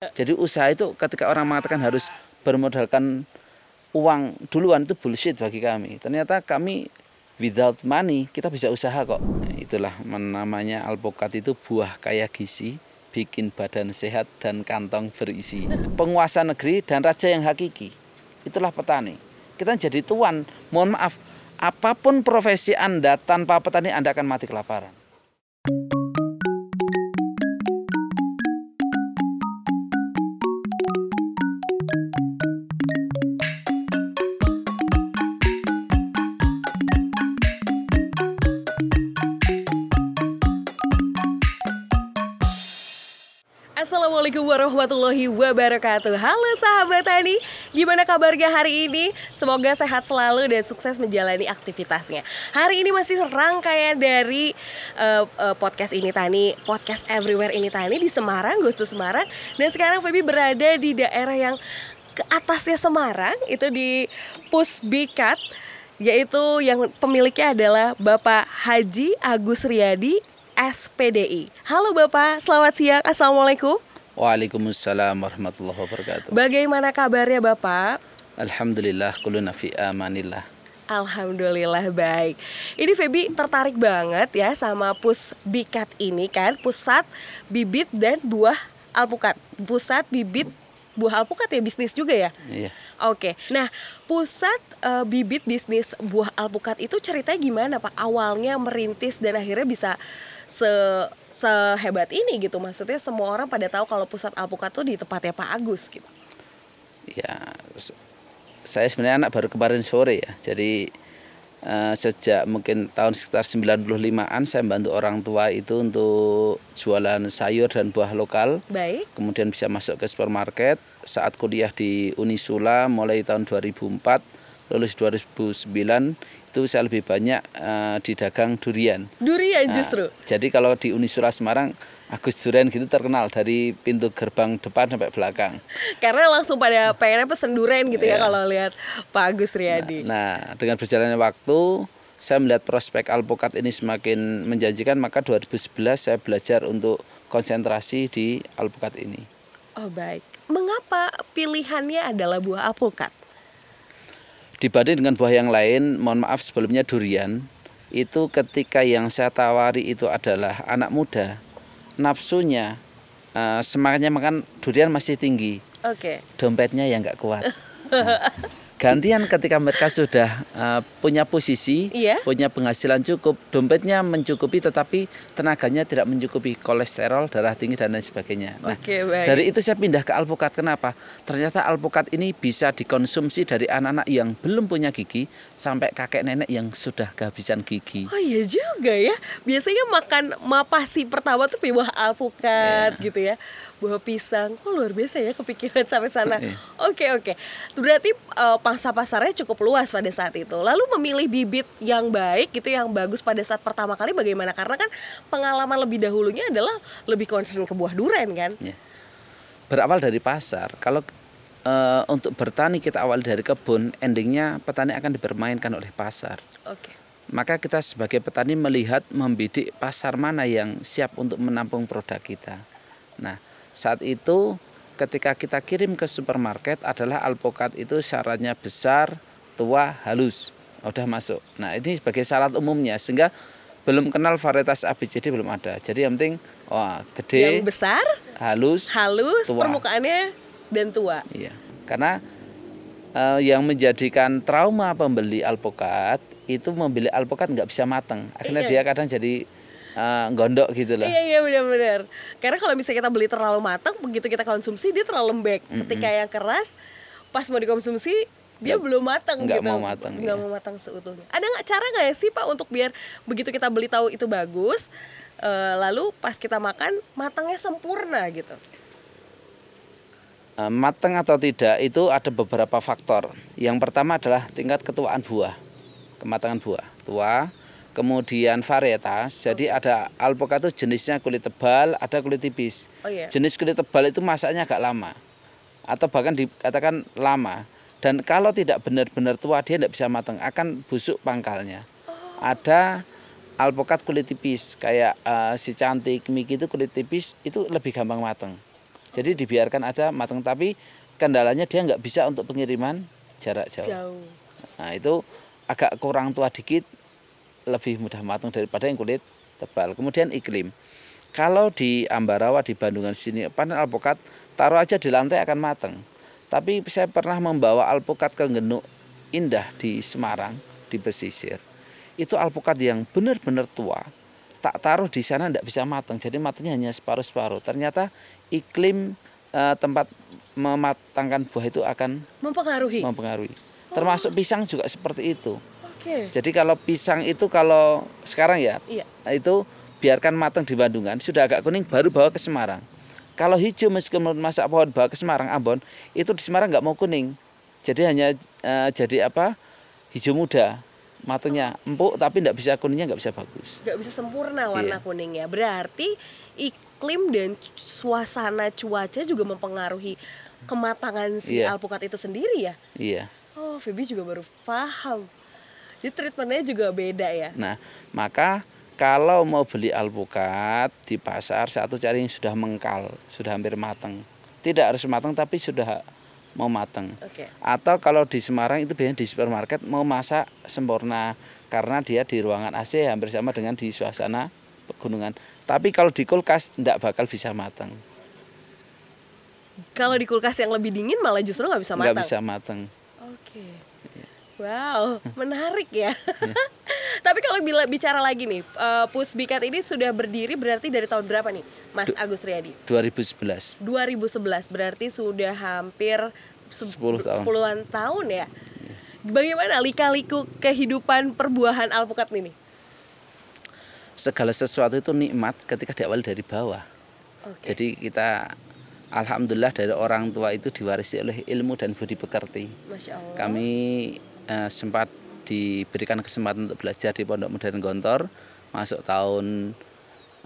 Jadi usaha itu ketika orang mengatakan harus bermodalkan uang duluan itu bullshit bagi kami. Ternyata kami without money kita bisa usaha kok. Itulah namanya alpukat itu buah kaya gizi, bikin badan sehat dan kantong berisi. Penguasa negeri dan raja yang hakiki. Itulah petani. Kita jadi tuan. Mohon maaf, apa pun profesi Anda tanpa petani Anda akan mati kelaparan. Assalamualaikum warahmatullahi wabarakatuh Halo sahabat Tani Gimana kabarnya hari ini? Semoga sehat selalu dan sukses menjalani aktivitasnya Hari ini masih rangkaian dari uh, uh, podcast ini Tani Podcast Everywhere ini Tani di Semarang, Gustu Semarang Dan sekarang Feby berada di daerah yang ke atasnya Semarang Itu di Pusbikat yaitu yang pemiliknya adalah Bapak Haji Agus Riyadi SPDI. Halo Bapak, selamat siang. Assalamualaikum. Waalaikumsalam warahmatullahi wabarakatuh. Bagaimana kabarnya Bapak? Alhamdulillah, kuluna fi amanillah. Alhamdulillah baik. Ini Feby tertarik banget ya sama Pusbikat ini kan, pusat bibit dan buah alpukat. Pusat bibit buah alpukat ya bisnis juga ya? Iya. Oke. Nah, pusat uh, bibit bisnis buah alpukat itu ceritanya gimana, Pak? Awalnya merintis dan akhirnya bisa se sehebat ini gitu. Maksudnya semua orang pada tahu kalau pusat alpukat tuh di tempatnya Pak Agus gitu. Ya, saya sebenarnya anak baru kemarin sore ya. Jadi uh, sejak mungkin tahun sekitar 95-an saya bantu orang tua itu untuk jualan sayur dan buah lokal. Baik. Kemudian bisa masuk ke supermarket. Saat kuliah di Unisula mulai tahun 2004, lulus 2009 itu saya lebih banyak uh, di dagang durian. Durian Nah, justru. jadi kalau di Unisula Semarang Agus Durian gitu terkenal dari pintu gerbang depan sampai belakang. Karena langsung pada pengennya pesen durian gitu ya Iya. kalau lihat Pak Agus Riyadi. Nah, dengan berjalannya waktu, saya melihat prospek alpukat ini semakin menjanjikan, maka 2011 saya belajar untuk konsentrasi di alpukat ini. Oh baik. Mengapa pilihannya adalah buah alpukat? Dibanding dengan buah yang lain, mohon maaf sebelumnya durian, itu ketika yang saya tawari itu adalah anak muda, nafsunya, eh, semangatnya makan durian masih tinggi, Oke. dompetnya yang nggak kuat. Gantian ketika mereka sudah uh, punya posisi, Iya. punya penghasilan cukup, dompetnya mencukupi tetapi tenaganya tidak mencukupi kolesterol, darah tinggi dan lain sebagainya. Nah, Oke, baik. dari itu saya pindah ke alpukat. Kenapa? Ternyata alpukat ini bisa dikonsumsi dari anak-anak yang belum punya gigi sampai kakek nenek yang sudah kehabisan gigi. Oh iya juga ya. Biasanya makan mapasi pertama tuh buah alpukat Iya. gitu ya. Buah pisang. Oh luar biasa ya kepikiran sampai sana. Iya. Oke oke. Berarti eh, pangsa pasarnya cukup luas pada saat itu. Lalu memilih bibit yang baik gitu yang bagus pada saat pertama kali bagaimana? Karena kan pengalaman lebih dahulunya adalah lebih concern ke buah duren kan. Ya. Berawal dari pasar. Kalau eh, untuk bertani kita awal dari kebun, endingnya petani akan dipermainkan oleh pasar. Oke. Maka kita sebagai petani melihat membidik pasar mana yang siap untuk menampung produk kita. Nah, saat itu ketika kita kirim ke supermarket adalah alpukat itu syaratnya besar, tua, halus. Udah masuk. Nah, ini sebagai syarat umumnya sehingga belum kenal varietas ABCD belum ada. Jadi yang penting wah Yang gede, besar, halus, halus, tua. permukaannya dan tua. Iya, karena eh, yang menjadikan trauma pembeli alpukat itu membeli alpukat nggak bisa matang. Akhirnya Iya. dia kadang jadi eh, gondok gitu loh. Iya iya benar-benar. Karena kalau misalnya kita beli terlalu matang, begitu kita konsumsi dia terlalu lembek. Ketika yang keras, pas mau dikonsumsi dia Nggak- belum matang nggak gitu. mau matang, Nggak iya. mau matang seutuhnya. Ada nggak cara nggak ya sih pak untuk biar begitu kita beli tahu itu bagus, eh, lalu pas kita makan matangnya sempurna gitu. Eh, matang atau tidak itu ada beberapa faktor. Yang pertama adalah tingkat ketuaan buah, kematangan buah, tua. Kemudian varietas, jadi ada alpukat itu jenisnya kulit tebal, ada kulit tipis. Oh iya. Jenis kulit tebal itu masaknya agak lama, atau bahkan dikatakan lama. Dan kalau tidak benar-benar tua dia tidak bisa matang, akan busuk pangkalnya. Ada alpukat kulit tipis, kayak eh, si cantik Miki itu kulit tipis itu lebih gampang matang. Jadi dibiarkan aja matang tapi kendalanya dia nggak bisa untuk pengiriman jarak jauh. Jauh. Nah itu agak kurang tua dikit, lebih mudah matang daripada yang kulit tebal. Kemudian iklim. Kalau di Ambarawa di Bandungan sini panen alpukat taruh aja di lantai akan matang. Tapi saya pernah membawa alpukat ke Genuk Indah di Semarang di pesisir. Itu alpukat yang benar-benar tua. Tak taruh di sana tidak bisa matang. Jadi matangnya hanya separuh-separuh. Ternyata iklim eh, tempat mematangkan buah itu akan Mempengaruhi. mempengaruhi. Termasuk pisang juga seperti itu. Oke. Jadi kalau pisang itu kalau sekarang ya Iya. itu biarkan matang di Bandungan sudah agak kuning baru bawa ke Semarang. Kalau hijau meskipun masak pohon bawa ke Semarang Ambon itu di Semarang nggak mau kuning. Jadi hanya eh, jadi apa hijau muda matanya empuk tapi tidak bisa kuningnya nggak bisa bagus. Nggak bisa sempurna warna Iya. kuningnya. Berarti iklim dan suasana cuaca juga mempengaruhi kematangan si Iya. alpukat itu sendiri ya. Iya. Oh, Feby juga baru paham. Jadi treatmentnya juga beda ya. Nah maka kalau mau beli alpukat di pasar satu cari yang sudah mengkal sudah hampir matang. Tidak harus matang tapi sudah mau matang. Oke. Atau kalau di Semarang itu biasanya di supermarket mau masak sempurna karena dia di ruangan AC hampir sama dengan di suasana pegunungan. Tapi kalau di kulkas tidak bakal bisa matang, Kalau di kulkas yang lebih dingin malah justru nggak bisa nggak matang. bisa matang. Oke. Wow, menarik ya. Tapi kalau bila bicara lagi nih, eh, Pusbikat ini sudah berdiri berarti dari tahun berapa nih, Mas Agus Riyadi? 2011. 2011 berarti sudah hampir se- 10 tahun. sepuluhan tahun ya. Bagaimana lika-liku kehidupan perbuahan alpukat ini? Segala sesuatu itu nikmat ketika diawali dari bawah. Oke. Jadi kita alhamdulillah dari orang tua itu diwarisi oleh ilmu dan budi pekerti. Masya Allah. Kami eh, sempat diberikan kesempatan untuk belajar di Pondok Modern Gontor masuk tahun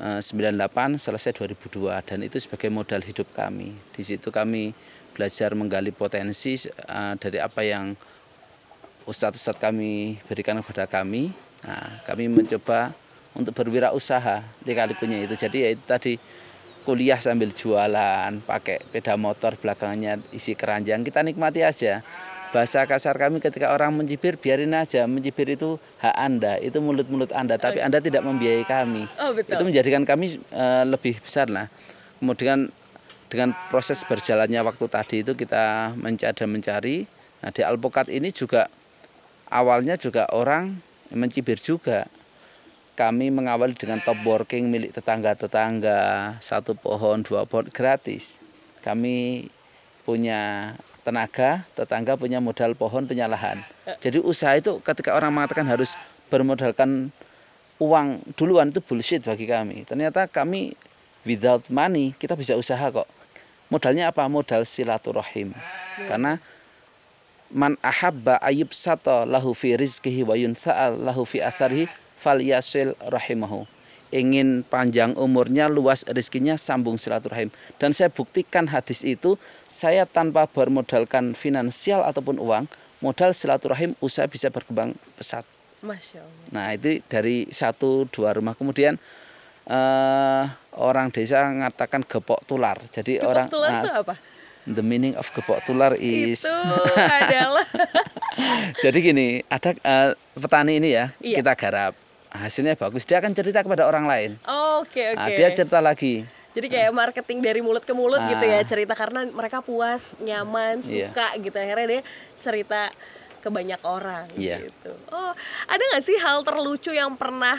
eh, 98 selesai 2002 dan itu sebagai modal hidup kami. Di situ kami belajar menggali potensi eh, dari apa yang ustadz-ustadz kami berikan kepada kami. Nah, kami mencoba untuk berwirausaha likalikunya itu. Jadi ya itu tadi kuliah sambil jualan, pakai sepeda motor belakangnya isi keranjang, kita nikmati aja. Bahasa kasar kami ketika orang mencibir, biarin aja. Mencibir itu hak Anda, itu mulut-mulut Anda, tapi Anda tidak membiayai kami. Oh, betul. Itu menjadikan kami eh, lebih besar lah. Kemudian dengan proses berjalannya waktu tadi itu kita mencari dan mencari. Nah, di alpukat ini juga awalnya juga orang mencibir juga. Kami mengawali dengan top working milik tetangga-tetangga, satu pohon, dua pohon gratis. Kami punya tenaga, tetangga punya modal pohon, punya lahan. Jadi usaha itu ketika orang mengatakan harus bermodalkan uang duluan itu bullshit bagi kami. Ternyata kami without money kita bisa usaha kok. Modalnya apa? Modal silaturahim. Karena man ahabba ayub sato lahu fi rizkihi wa yuntha'al lahu fi atharihi fal yasil rahimahu ingin panjang umurnya luas rezekinya sambung silaturahim dan saya buktikan hadis itu saya tanpa bermodalkan finansial ataupun uang modal silaturahim usaha bisa berkembang pesat Masya Allah. Nah itu dari satu dua rumah kemudian eh, orang desa mengatakan gepok tular. Jadi Gepok orang tular nah, itu apa? the meaning of gepok tular is Itu adalah jadi gini ada eh, petani ini ya Iya. kita garap hasilnya bagus dia akan cerita kepada orang lain. Oke, oke. Nah, dia cerita lagi. Jadi kayak marketing dari mulut ke mulut gitu ya Ah. cerita karena mereka puas, nyaman, Iya. suka gitu akhirnya dia cerita ke banyak orang Iya. gitu. Oh, ada nggak sih hal terlucu yang pernah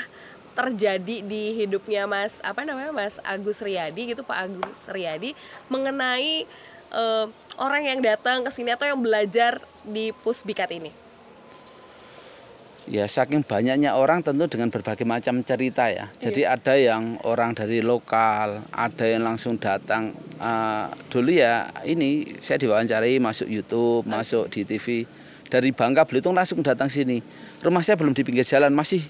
terjadi di hidupnya Mas apa namanya Mas Agus Riyadi gitu Pak Agus Riyadi mengenai eh, orang yang datang ke sini atau yang belajar di Pusbikat ini? Ya saking banyaknya orang tentu dengan berbagai macam cerita ya. Jadi ada yang orang dari lokal, ada yang langsung datang. Eh, dulu ya ini saya diwawancarai masuk YouTube, masuk di TV dari Bangka Belitung langsung datang sini. Rumah saya belum di pinggir jalan, masih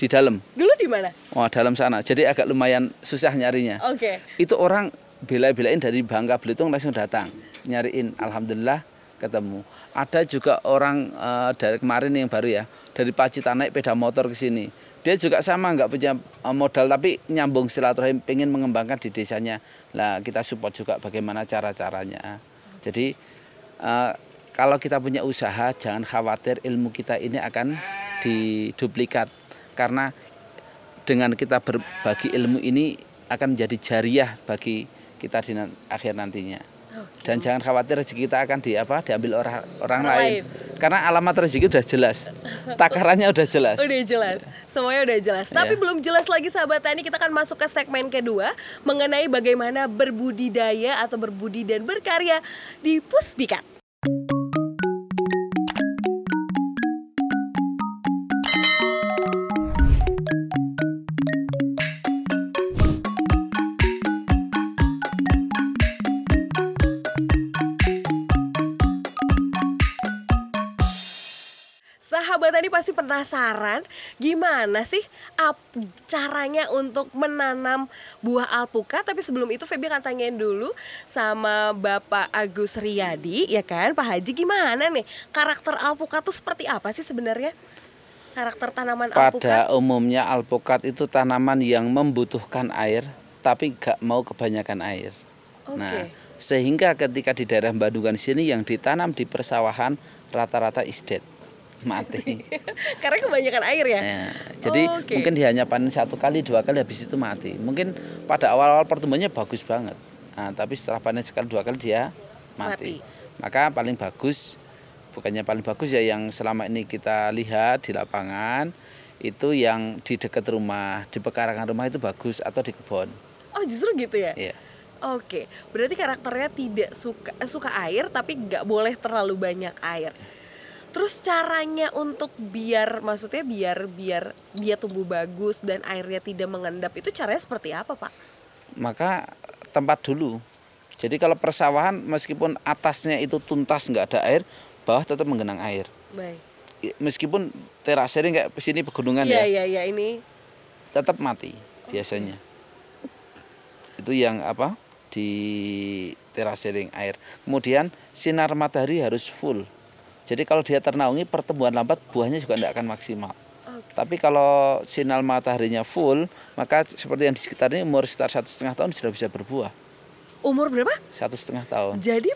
di dalam. Dulu di mana? Wah dalam sana. Jadi agak lumayan susah nyarinya. Oke. Itu orang bela-belain dari Bangka Belitung langsung datang nyariin. Alhamdulillah ketemu. Ada juga orang eh, dari kemarin yang baru ya dari Pacitan naik sepeda motor ke sini. dia juga sama nggak punya eh, modal tapi nyambung silaturahim pengen mengembangkan di desanya lah kita support juga bagaimana cara caranya jadi eh, kalau kita punya usaha jangan khawatir ilmu kita ini akan diduplikat karena dengan kita berbagi ilmu ini akan menjadi jariah bagi kita di akhir nantinya dan jangan khawatir rezeki kita akan di apa diambil orang orang Orang lain. karena alamat rezeki udah jelas takarannya udah jelas Udah jelas, semuanya udah jelas. Tapi Iya. belum jelas lagi sahabat tani, kita akan masuk ke segmen kedua mengenai bagaimana berbudidaya atau berbudi dan berkarya di Pusbikat. Pasti penasaran gimana sih caranya untuk menanam buah alpukat? Tapi sebelum itu Feby akan tanyain dulu sama Bapak Agus Riyadi ya kan? Pak Haji gimana nih karakter alpukat tuh seperti apa sih sebenarnya? Karakter tanaman alpukat? pada umumnya alpukat itu tanaman yang membutuhkan air tapi gak mau kebanyakan air. Oke. nah sehingga ketika di daerah Bandungan sini yang ditanam di persawahan rata-rata is dead mati karena kebanyakan air ya Ya, jadi Oh, oke. mungkin dia hanya panen satu kali dua kali habis itu mati. Mungkin pada awal-awal pertumbuhannya bagus banget, Nah, tapi setelah panen sekali dua kali dia mati. Maka paling bagus, bukannya paling bagus ya yang selama ini kita lihat di lapangan itu yang di dekat rumah, di pekarangan rumah itu bagus atau di kebun. oh justru gitu ya Iya. Oke, berarti karakternya tidak suka suka air tapi nggak boleh terlalu banyak air. Terus caranya untuk biar maksudnya biar biar dia tumbuh bagus dan airnya tidak mengendap itu caranya seperti apa, Pak? Maka tempat dulu. Jadi kalau persawahan meskipun atasnya itu tuntas nggak ada air, bawah tetap menggenang air. Baik. Meskipun terasering kayak sini pegunungan Iya, ya. iya, iya ini tetap mati biasanya. Itu yang apa? di terasering air. Kemudian sinar matahari harus full. Jadi kalau dia ternaungi pertumbuhan lambat buahnya juga tidak akan maksimal. Oke. Tapi kalau sinar mataharinya full, maka seperti yang di sekitar ini umur sekitar satu setengah tahun sudah bisa berbuah. umur berapa? Satu setengah tahun. Jadi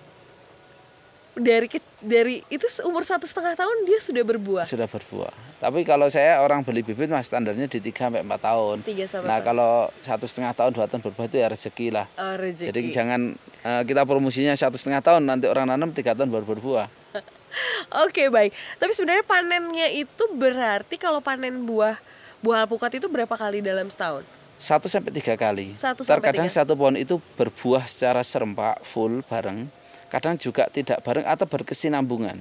dari dari itu umur satu setengah tahun dia sudah berbuah. Sudah berbuah. Tapi kalau saya orang beli bibit mas standarnya di 3 sampai 4 tahun. Tiga sampai Nah empat. kalau satu setengah tahun dua tahun berbuah itu ya rezeki lah. Oh, rezeki. Jadi jangan eh, kita promosinya satu setengah tahun nanti orang nanam tiga tahun baru berbuah. Oke baik. Tapi sebenarnya panennya itu berarti kalau panen buah buah alpukat itu berapa kali dalam setahun? Satu sampai tiga kali. Satu sampai Terkadang tiga. satu pohon itu berbuah secara serempak full bareng. Kadang juga tidak bareng atau berkesinambungan.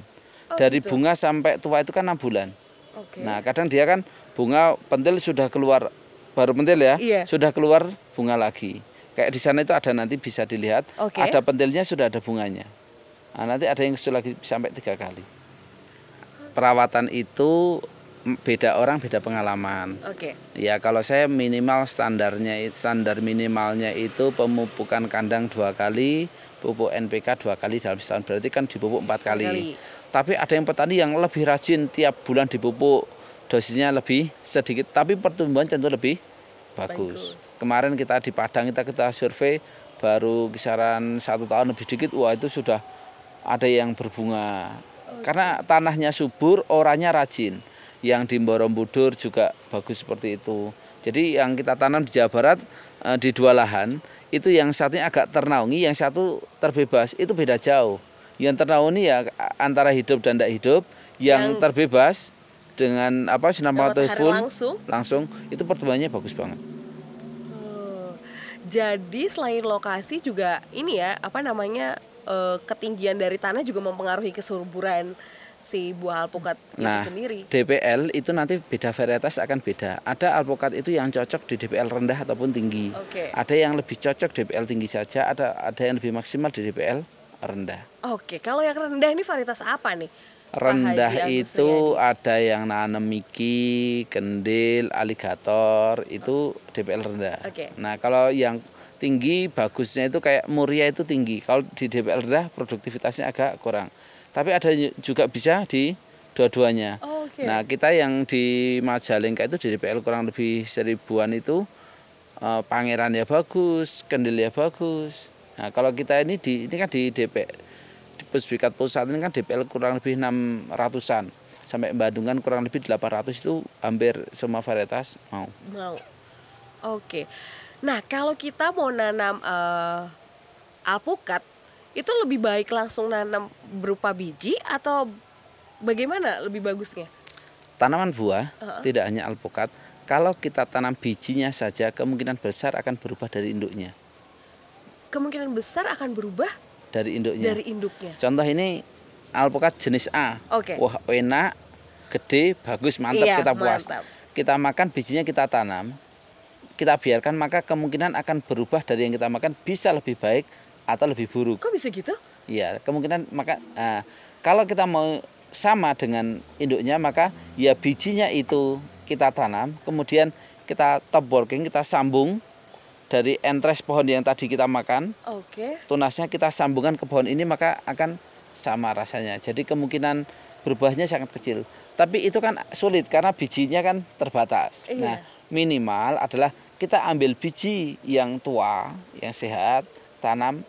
Oh, Dari gitu. bunga sampai tua itu kan enam bulan. Oke. Nah kadang dia kan bunga pentil sudah keluar baru pentil ya, Iya. sudah keluar bunga lagi. Kayak di sana itu ada nanti bisa dilihat, Oke. ada pentilnya sudah ada bunganya. Nah, nanti ada yang sudah lagi sampai tiga kali. Perawatan itu beda orang beda pengalaman. Oke. Ya kalau saya minimal standarnya standar minimalnya itu pemupukan kandang dua kali, pupuk NPK dua kali dalam setahun berarti kan dipupuk empat kali. kali. Tapi ada yang petani yang lebih rajin tiap bulan dipupuk dosisnya lebih sedikit, tapi pertumbuhan tentu lebih bagus. Bagus. Kemarin kita di Padang kita kita survei baru kisaran satu tahun lebih dikit, wah itu sudah ada yang berbunga. Karena tanahnya subur, orangnya rajin. Yang di Borobudur juga bagus seperti itu. Jadi yang kita tanam di Jawa Barat eh, di dua lahan itu yang satunya agak ternaungi, yang satu terbebas itu beda jauh. Yang ternaungi ya antara hidup dan tidak hidup, yang, Yang- terbebas dengan apa sinar matahari Matahari full langsung. langsung itu pertumbuhannya bagus banget. Oh. Jadi selain lokasi juga ini ya apa namanya eh, ketinggian dari tanah juga mempengaruhi kesuburan si buah alpukat Nah, itu sendiri. DPL itu nanti beda varietas akan beda. Ada alpukat itu yang cocok di DPL rendah ataupun tinggi. Oke. Ada yang lebih cocok DPL tinggi saja, ada ada yang lebih maksimal di DPL rendah. Oke, kalau yang rendah ini varietas apa nih? Rendah itu ada yang nanam miki, kendil, aligator, itu DPL rendah. Oke. Nah, kalau yang tinggi bagusnya itu kayak muria itu tinggi. Kalau di DPL rendah produktivitasnya agak kurang. Tapi ada juga bisa di dua-duanya. Oh Oke. Nah kita yang di Majalengka itu di DPL kurang lebih seribuan itu eh, Pangeran ya bagus, Kendil ya bagus. Nah kalau kita ini di ini kan di DP di Pusbikat Pusat ini kan DPL kurang lebih 600-an sampai Bandung kan kurang lebih 800 itu hampir semua varietas mau. Mau. Oke. Nah, kalau kita mau nanam eh, alpukat, itu lebih baik langsung nanam berupa biji atau bagaimana lebih bagusnya? Tanaman buah tidak hanya alpukat, kalau kita tanam bijinya saja kemungkinan besar akan berubah dari induknya. Kemungkinan besar akan berubah Dari induknya. dari induknya. Contoh ini alpukat jenis A. Oke. Wah, enak, gede, bagus, mantap Iya, kita puas. mantap. Kita makan bijinya kita tanam, kita biarkan maka kemungkinan akan berubah dari yang kita makan bisa lebih baik atau lebih buruk. Kok bisa gitu? Iya, kemungkinan maka nah, kalau kita mau sama dengan induknya maka ya bijinya itu kita tanam, kemudian kita top working, kita sambung dari entres pohon yang tadi kita makan, Oke. tunasnya kita sambungkan ke pohon ini maka akan sama rasanya. Jadi kemungkinan berubahnya sangat kecil. Tapi itu kan sulit karena bijinya kan terbatas. Iya. Nah, minimal adalah kita ambil biji yang tua, yang sehat, tanam.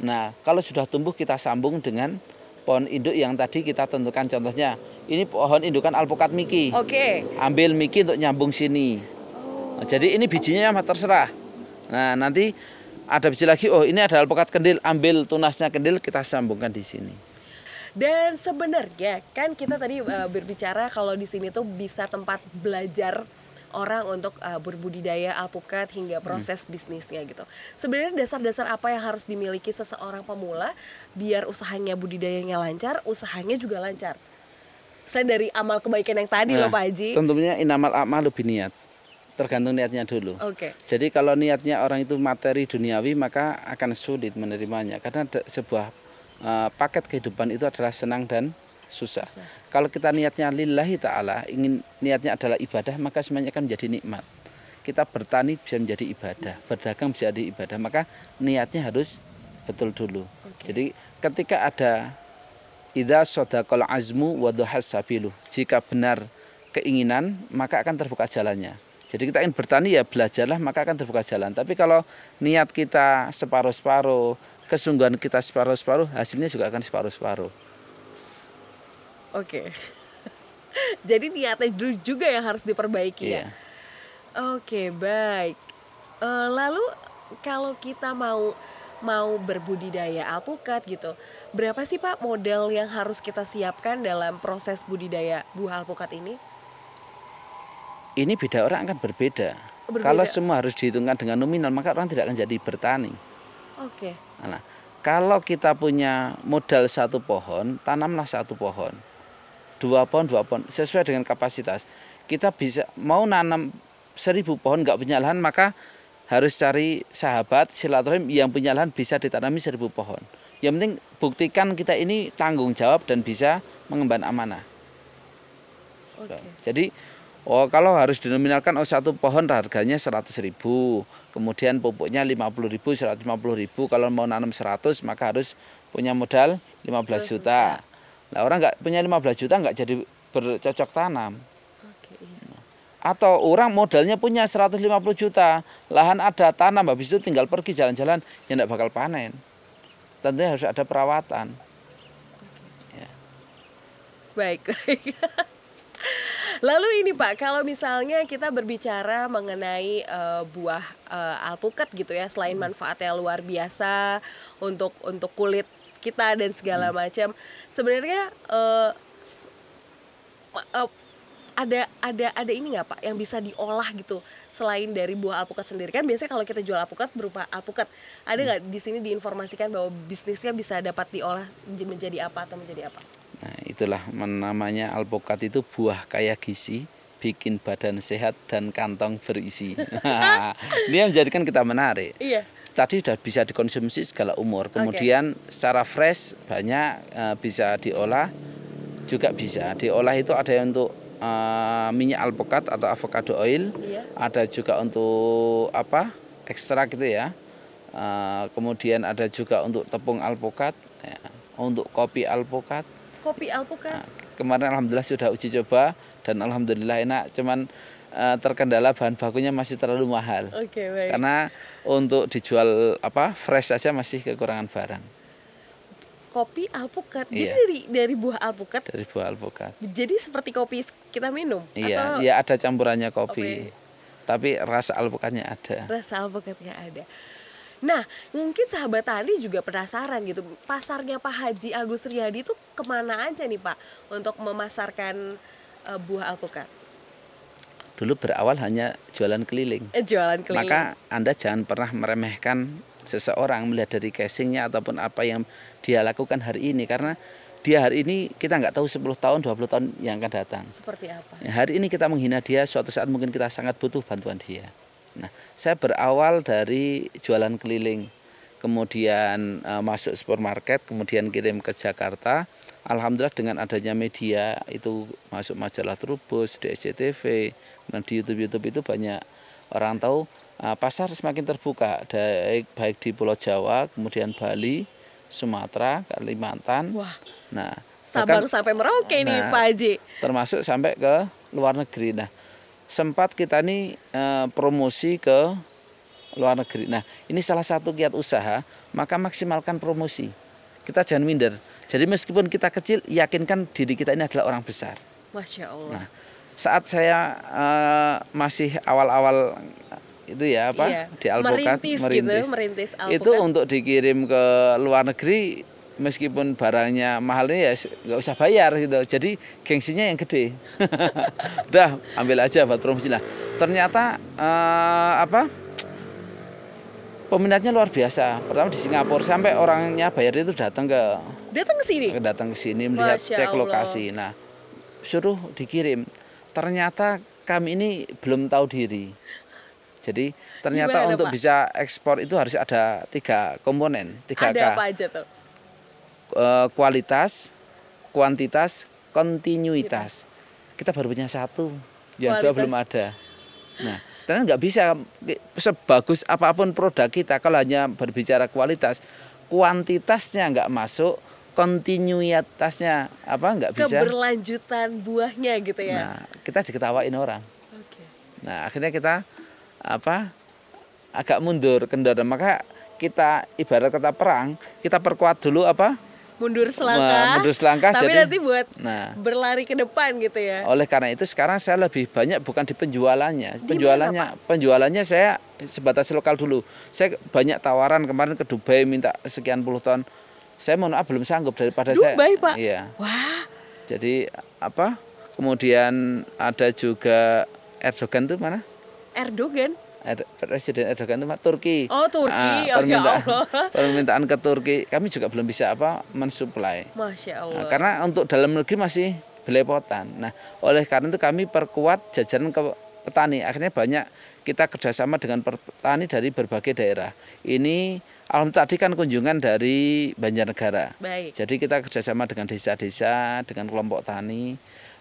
Nah, kalau sudah tumbuh kita sambung dengan pohon induk yang tadi kita tentukan contohnya. Ini pohon indukan alpukat miki. Oke. Ambil miki untuk nyambung sini. Nah, jadi ini bijinya mah terserah. Nah, nanti ada biji lagi, oh ini ada alpukat kendil, ambil tunasnya kendil kita sambungkan di sini. Dan sebenarnya kan kita tadi eh, berbicara kalau di sini tuh bisa tempat belajar orang untuk eh, berbudidaya alpukat hingga proses bisnisnya gitu. Sebenarnya dasar-dasar apa yang harus dimiliki seseorang pemula biar usahanya budidayanya lancar, usahanya juga lancar. Saya dari amal kebaikan yang tadi loh Nah, Pak Haji. Tentunya inamal amal lebih niat. Tergantung niatnya dulu. Oke. Jadi kalau niatnya orang itu materi duniawi maka akan sulit menerimanya karena sebuah eh, paket kehidupan itu adalah senang dan susah. Kalau kita niatnya lillahi taala, ingin niatnya adalah ibadah, maka semuanya akan menjadi nikmat. Kita bertani bisa menjadi ibadah, berdagang bisa jadi ibadah, maka niatnya harus betul dulu. Jadi ketika ada Ida sodakol azmu waduhas sabilu. Jika benar keinginan, maka akan terbuka jalannya. Jadi kita ingin bertani ya belajarlah maka akan terbuka jalan. Tapi kalau niat kita separuh-separuh, kesungguhan kita separuh-separuh, hasilnya juga akan separuh-separuh. Oke. Jadi niatnya dulu juga yang harus diperbaiki ya. Iya. Oke, baik. Eh, lalu kalau kita mau mau berbudidaya alpukat gitu, berapa sih Pak modal yang harus kita siapkan dalam proses budidaya buah alpukat ini? Ini beda orang akan berbeda. Berbeda. Kalau semua harus dihitungkan dengan nominal, maka orang tidak akan jadi bertani. Oke. Nah, kalau kita punya modal satu pohon, tanamlah satu pohon. Dua pohon, dua pohon, sesuai dengan kapasitas. Kita bisa mau nanam seribu pohon nggak punya lahan, maka harus cari sahabat silaturahim yang punya lahan bisa ditanami seribu pohon. Yang penting buktikan kita ini tanggung jawab dan bisa mengemban amanah. Oke. Jadi oh kalau harus dinominalkan oh satu pohon harganya 100.000 ribu, kemudian pupuknya 50.000 ribu, 150 ribu. Kalau mau nanam 100 maka harus punya modal 15 juta. Nah orang nggak punya 15 juta nggak jadi bercocok tanam. Oke. iya. Atau orang modalnya punya 150 juta, lahan ada tanam, habis itu tinggal pergi jalan-jalan, ya nggak bakal panen. Tentunya harus ada perawatan. Baik. baik. Lalu ini Pak, kalau misalnya kita berbicara mengenai eh, buah eh, alpukat gitu ya, selain manfaatnya luar biasa untuk untuk kulit kita dan segala macam, sebenarnya eh, ma- eh, ada ada ada ini nggak Pak yang bisa diolah gitu selain dari buah alpukat sendiri kan biasanya kalau kita jual alpukat berupa alpukat ada nggak di sini diinformasikan bahwa bisnisnya bisa dapat diolah menjadi apa atau menjadi apa? Nah, itulah namanya alpukat itu buah kaya gizi, bikin badan sehat dan kantong berisi. Yang menjadikan kita menarik. Iya. Tadi sudah bisa dikonsumsi segala umur. Kemudian secara fresh banyak eh, bisa diolah juga bisa. Diolah itu ada yang untuk eh, minyak alpukat atau avocado oil, Iya. ada juga untuk apa? ekstrak gitu ya. Eh, kemudian ada juga untuk tepung alpukat, ya. untuk kopi alpukat. Kopi alpukat. Nah, kemarin alhamdulillah sudah uji coba dan alhamdulillah enak cuman eh, terkendala bahan bakunya masih terlalu mahal Oke, baik. karena untuk dijual apa fresh saja masih kekurangan barang Kopi alpukat. Jadi Iya. dari dari buah alpukat. dari buah alpukat Jadi seperti kopi kita minum iya atau iya ada campurannya kopi Kopi. tapi rasa alpukatnya ada rasa alpukatnya ada. Nah, mungkin sahabat tani juga penasaran gitu, pasarnya Pak Haji Agus Riyadi itu ke mana aja nih Pak untuk memasarkan eh, buah alpukat? Dulu berawal hanya jualan keliling Eh, jualan keliling. Maka Anda jangan pernah meremehkan seseorang melihat dari casingnya ataupun apa yang dia lakukan hari ini karena dia hari ini kita nggak tahu 10 tahun 20 tahun yang akan datang. Seperti apa? Ya, hari ini kita menghina dia suatu saat mungkin kita sangat butuh bantuan dia. Nah, saya berawal dari jualan keliling, kemudian eh, masuk supermarket, kemudian kirim ke Jakarta. Alhamdulillah dengan adanya media itu masuk majalah Trubus, di SCTV, kemudian di YouTube-YouTube itu banyak orang tahu eh, pasar semakin terbuka, baik baik di Pulau Jawa, kemudian Bali, Sumatera, Kalimantan. Wah, Nah, Sabang bahkan- sampai Merauke nih Nah, Pak Haji. termasuk sampai ke luar negeri. Nah, sempat kita nih eh, promosi ke luar negeri. Nah, ini salah satu kiat usaha, maka maksimalkan promosi. Kita jangan minder. Jadi meskipun kita kecil, yakinkan diri kita ini adalah orang besar. Masya Allah. Nah, saat saya eh, masih awal-awal itu ya apa? Iya, di alpukat merintis gitu, merintis. itu alpukat. untuk dikirim ke luar negeri meskipun barangnya mahal ini ya nggak usah bayar gitu. Jadi gengsinya yang gede. Udah ambil aja buat promosi lah. Ternyata eh, apa? Peminatnya luar biasa. Pertama di Singapura sampai orangnya bayar itu datang ke Datang ke sini. datang ke sini melihat Masya cek Allah. lokasi. Nah, suruh dikirim. Ternyata kami ini belum tahu diri. Jadi ternyata Gimana, untuk Pak? bisa ekspor itu harus ada tiga komponen, tiga Ada K. apa aja tuh? Eh, kualitas, kuantitas, kontinuitas. Kita baru punya satu, yang dua belum ada. Nah, karena nggak bisa sebagus apa pun produk kita kalau hanya berbicara kualitas, kuantitasnya nggak masuk, kontinuitasnya apa nggak bisa. Keberlanjutan buahnya gitu ya. Nah, kita diketawain orang. Oke. Nah, akhirnya kita apa agak mundur kendor. Maka kita ibarat kata perang, kita perkuat dulu apa? Mundur selangkah. mundur selangkah, Tapi jadi- nanti buat Nah, berlari ke depan gitu ya. oleh karena itu sekarang saya lebih banyak bukan di penjualannya. Di Penjualannya mana, penjualannya saya sebatas lokal dulu. Saya banyak tawaran kemarin ke Dubai minta sekian puluh ton. Saya mohon maaf belum sanggup daripada saya. Dubai, Pak? Iya. Wah, Jadi apa? Kemudian ada juga Erdogan tuh mana? Erdogan. Er- Presiden Erdogan itu Turki. Oh, Turki. Ah, Oh, ya permintaan, Allah. permintaan ke Turki kami juga belum bisa apa mensuplai. Masya Nah, Allah. karena untuk dalam negeri masih belepotan. Nah, oleh karena itu kami perkuat jajaran ke petani. Akhirnya banyak kita kerjasama dengan petani dari berbagai daerah. Ini alhamdulillah tadi kan kunjungan dari Banjarnegara. Baik. Jadi kita kerjasama dengan desa-desa, dengan kelompok tani.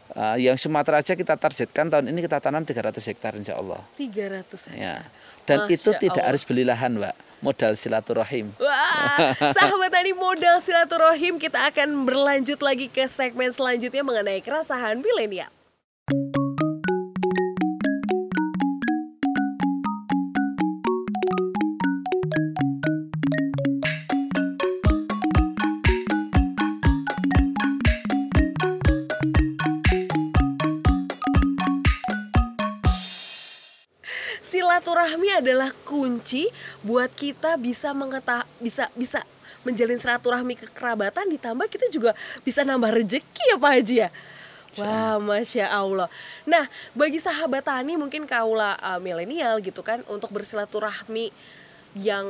Eh, yang Sumatera aja kita targetkan tahun ini kita tanam 300 hektar insya Allah. 300 Ya. Dan Masya itu tidak Allah. harus beli lahan, Mbak. Modal silaturahim. Wah, sahabat tani modal silaturahim kita akan berlanjut lagi ke segmen selanjutnya mengenai keresahan milenial. Adalah kunci buat kita bisa mengeta bisa bisa menjalin silaturahmi kekerabatan ditambah kita juga bisa nambah rezeki ya Pak Haji ya. Wah, masya Allah. Nah, bagi sahabat tani mungkin kaula uh, milenial gitu kan untuk bersilaturahmi yang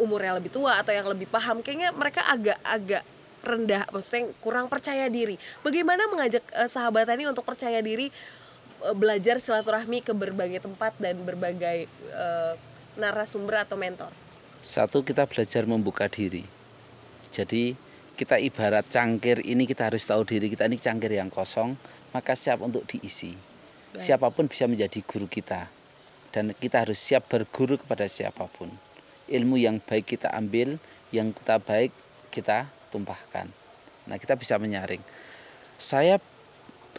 umurnya lebih tua atau yang lebih paham, kayaknya mereka agak-agak rendah, maksudnya kurang percaya diri. Bagaimana mengajak uh, sahabat tani untuk percaya diri belajar silaturahmi ke berbagai tempat dan berbagai uh, narasumber atau mentor? Satu kita belajar membuka diri. Jadi kita ibarat cangkir ini kita harus tahu diri kita ini cangkir yang kosong, maka siap untuk diisi. Baik. Siapa pun bisa menjadi guru kita. Dan kita harus siap berguru kepada siapa pun. Ilmu yang baik kita ambil, yang kita baik kita tumpahkan. Nah, kita bisa menyaring. saya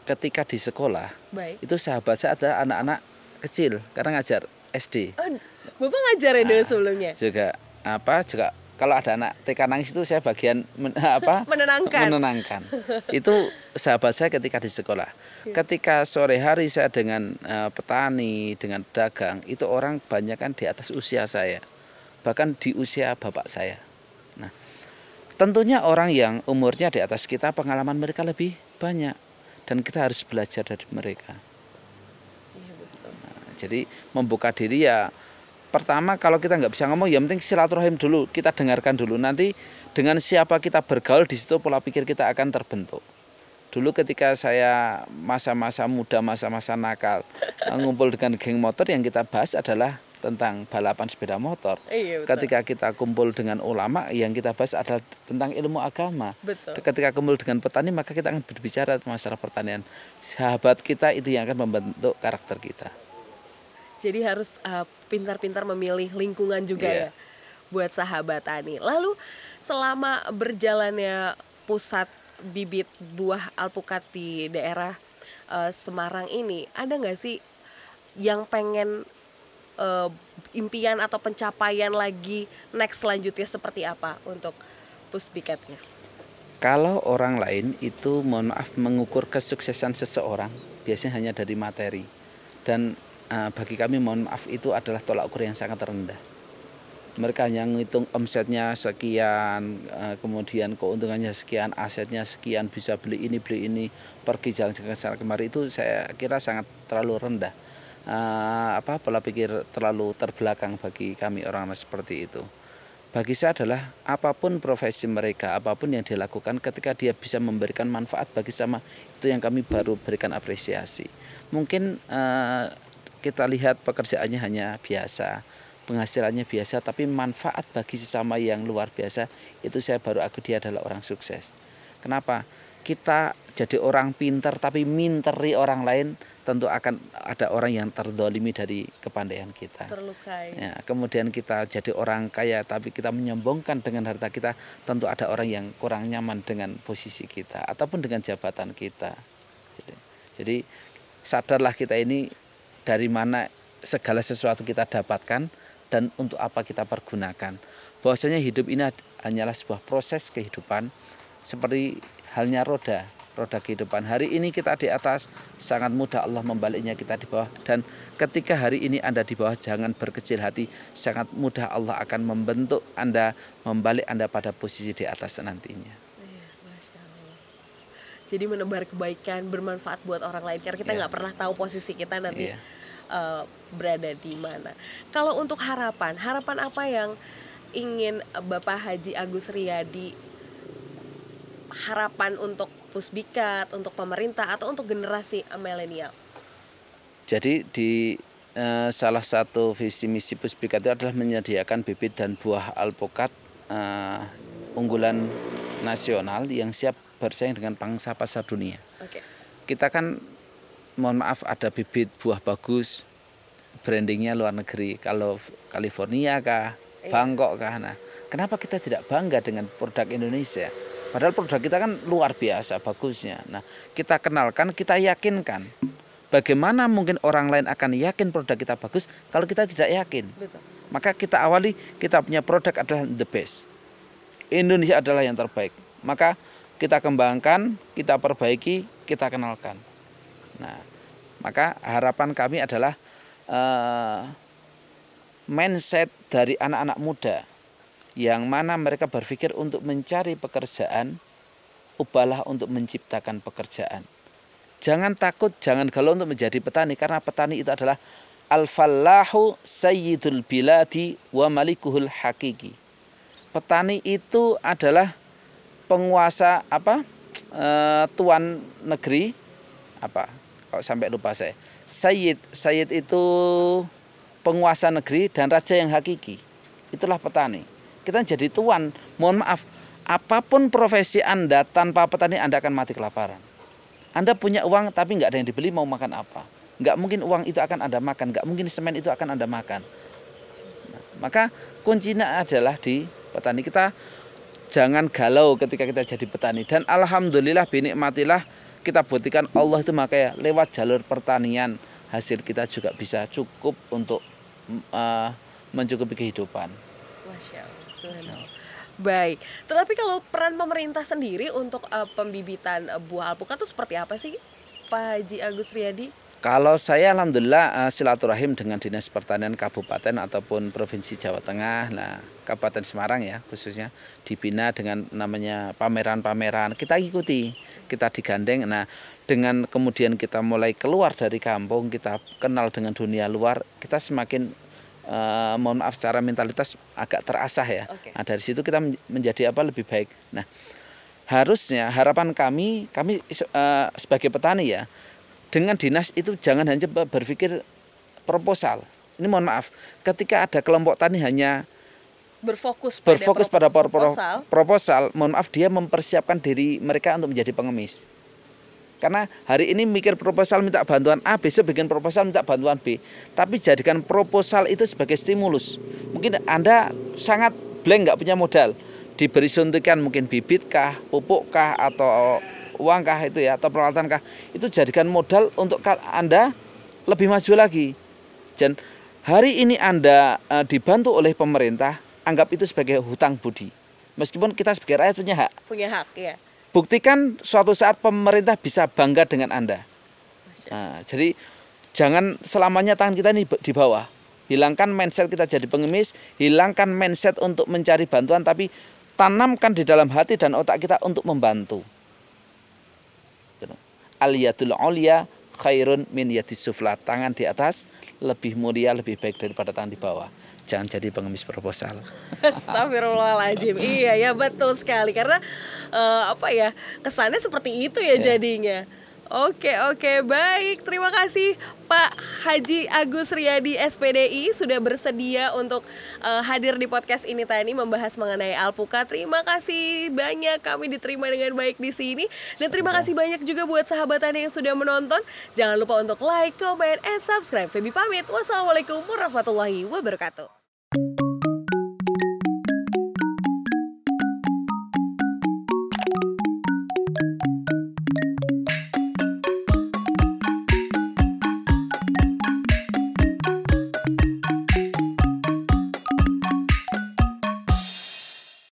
ketika di sekolah Baik. itu sahabat saya ada anak-anak kecil karena ngajar SD Oh, Bapak ngajar ya dulu sebelumnya? juga apa juga kalau ada anak TK nangis itu saya bagian men- apa Menenangkan. menenangkan itu sahabat saya ketika di sekolah ketika sore hari saya dengan eh, petani dengan dagang itu orang banyak kan di atas usia saya bahkan di usia bapak saya nah tentunya orang yang umurnya di atas kita pengalaman mereka lebih banyak dan kita harus belajar dari mereka. Jadi membuka diri ya pertama kalau kita nggak bisa ngomong ya penting silaturahim dulu kita dengarkan dulu. Nanti dengan siapa kita bergaul di situ pola pikir kita akan terbentuk. Dulu ketika saya masa-masa muda masa-masa nakal ngumpul dengan geng motor yang kita bahas adalah tentang balapan sepeda motor Iya, betul. ketika kita kumpul dengan ulama yang kita bahas adalah tentang ilmu agama Betul. ketika kumpul dengan petani maka kita akan berbicara masalah pertanian sahabat kita itu yang akan membentuk karakter kita Jadi harus uh, pintar-pintar memilih lingkungan juga Iya. ya buat sahabat tani. Lalu selama berjalannya pusat bibit buah alpukat di daerah uh, Semarang ini, ada nggak sih yang pengen uh, impian atau pencapaian lagi next selanjutnya seperti apa untuk puspikatnya? Kalau orang lain itu mohon maaf mengukur kesuksesan seseorang biasanya hanya dari materi dan eh, bagi kami mohon maaf itu adalah tolak ukur yang sangat rendah. Mereka hanya menghitung omsetnya sekian, eh, kemudian keuntungannya sekian, asetnya sekian, bisa beli ini beli ini, pergi jalan ke sana kemari itu saya kira sangat terlalu rendah. Eh, apa pola pikir terlalu terbelakang bagi kami orang seperti itu bagi saya adalah apa pun profesi mereka, apa pun yang dilakukan ketika dia bisa memberikan manfaat bagi sama itu yang kami baru berikan apresiasi. Mungkin eh, kita lihat pekerjaannya hanya biasa, penghasilannya biasa, tapi manfaat bagi sesama yang luar biasa itu saya baru aku dia adalah orang sukses. Kenapa? Kita jadi orang pintar tapi minteri orang lain tentu akan ada orang yang terdolimi dari kepandaian kita. Terlukai. Ya, kemudian kita jadi orang kaya tapi kita menyombongkan dengan harta kita, tentu ada orang yang kurang nyaman dengan posisi kita ataupun dengan jabatan kita. Jadi, jadi sadarlah kita ini dari mana segala sesuatu kita dapatkan dan untuk apa kita pergunakan. Bahwasanya hidup ini hanyalah sebuah proses kehidupan seperti halnya roda roda kehidupan. Hari ini kita di atas, sangat mudah Allah membaliknya kita di bawah. Dan ketika hari ini Anda di bawah, jangan berkecil hati. Sangat mudah Allah akan membentuk Anda, membalik Anda pada posisi di atas nantinya. Iya. Jadi menebar kebaikan bermanfaat buat orang lain karena kita Iya. nggak pernah tahu posisi kita nanti Iya. eh, berada di mana. Kalau untuk harapan, harapan apa yang ingin Bapak Haji Agus Riyadi harapan untuk Pusbikat, untuk pemerintah atau untuk generasi milenial? Jadi di eh, salah satu visi misi Puspika itu adalah menyediakan bibit dan buah alpukat eh, unggulan nasional yang siap bersaing dengan pangsa pasar dunia. Oke. Kita kan mohon maaf ada bibit buah bagus brandingnya luar negeri kalau California kah Bangkok kah nah kenapa kita tidak bangga dengan produk Indonesia padahal produk kita kan luar biasa bagusnya. Nah kita kenalkan kita yakinkan. Bagaimana mungkin orang lain akan yakin produk kita bagus kalau kita tidak yakin? Betul. maka kita awali kita punya produk adalah the best. Indonesia adalah yang terbaik. Maka kita kembangkan kita perbaiki kita kenalkan. Nah, maka harapan kami adalah eh, mindset dari anak-anak muda yang mana mereka berpikir untuk mencari pekerjaan, ubahlah untuk menciptakan pekerjaan. Jangan takut, jangan galau untuk menjadi petani karena petani itu adalah al-fallahu sayyidul biladi wa malikuhul hakiki. Petani itu adalah penguasa apa? eh, tuan negeri apa? Kok sampai lupa saya. Sayyid, Sayyid itu penguasa negeri dan raja yang hakiki. Itulah petani. Kita jadi tuan. Mohon maaf, apa pun profesi Anda tanpa petani Anda akan mati kelaparan. Anda punya uang tapi nggak ada yang dibeli mau makan apa? Nggak mungkin uang itu akan Anda makan, nggak mungkin semen itu akan Anda makan. Nah, maka kuncinya adalah di petani kita jangan galau ketika kita jadi petani dan alhamdulillah binikmatilah kita buktikan Allah itu makanya lewat jalur pertanian hasil kita juga bisa cukup untuk uh, mencukupi kehidupan. Masya Allah, Baik, tetapi kalau peran pemerintah sendiri untuk uh, pembibitan uh, buah alpukat itu seperti apa sih, Pak Haji Agus Riyadi? Kalau saya alhamdulillah uh, silaturahim dengan Dinas Pertanian Kabupaten ataupun Provinsi Jawa Tengah, nah Kabupaten Semarang ya khususnya dibina dengan namanya pameran-pameran. Kita ikuti, kita digandeng. Nah, dengan kemudian kita mulai keluar dari kampung, kita kenal dengan dunia luar, kita semakin uh, mohon maaf secara mentalitas agak terasah ya. Oke. Nah, dari situ kita menjadi apa lebih baik. Nah, harusnya harapan kami kami uh, sebagai petani ya dengan dinas itu jangan hanya berpikir proposal. Ini mohon maaf, ketika ada kelompok tani hanya berfokus pada berfokus pada pro- pro- proposal. proposal, mohon maaf dia mempersiapkan diri mereka untuk menjadi pengemis. Karena hari ini mikir proposal minta bantuan A, besok bikin proposal minta bantuan B. Tapi jadikan proposal itu sebagai stimulus. Mungkin Anda sangat blank nggak punya modal. Diberi suntikan mungkin bibit kah, pupuk kah, atau uang kah itu ya, atau peralatan kah. Itu jadikan modal untuk Anda lebih maju lagi. Dan hari ini Anda eh, dibantu oleh pemerintah, anggap itu sebagai hutang budi. Meskipun kita sebagai rakyat punya hak. Punya hak ya. Buktikan suatu saat pemerintah bisa bangga dengan Anda. Nah, jadi jangan selamanya tangan kita ini di bawah. Hilangkan mindset kita jadi pengemis, hilangkan mindset untuk mencari bantuan, tapi tanamkan di dalam hati dan otak kita untuk membantu. Aliyatul ulia khairun min yadis sufla. Tangan di atas lebih mulia, lebih baik daripada tangan di bawah. Jangan jadi pengemis proposal. Astagfirullahaladzim. iya ya betul sekali karena eh, apa ya kesannya seperti itu ya jadinya. Oke oke baik terima kasih Pak Haji Agus Riyadi SPDI sudah bersedia untuk eh, hadir di podcast ini tadi membahas mengenai alpukat. Terima kasih banyak kami diterima dengan baik di sini dan terima kasih banyak juga buat sahabat Tani yang sudah menonton. Jangan lupa untuk like, comment, and subscribe. Febi pamit. Wassalamualaikum warahmatullahi wabarakatuh.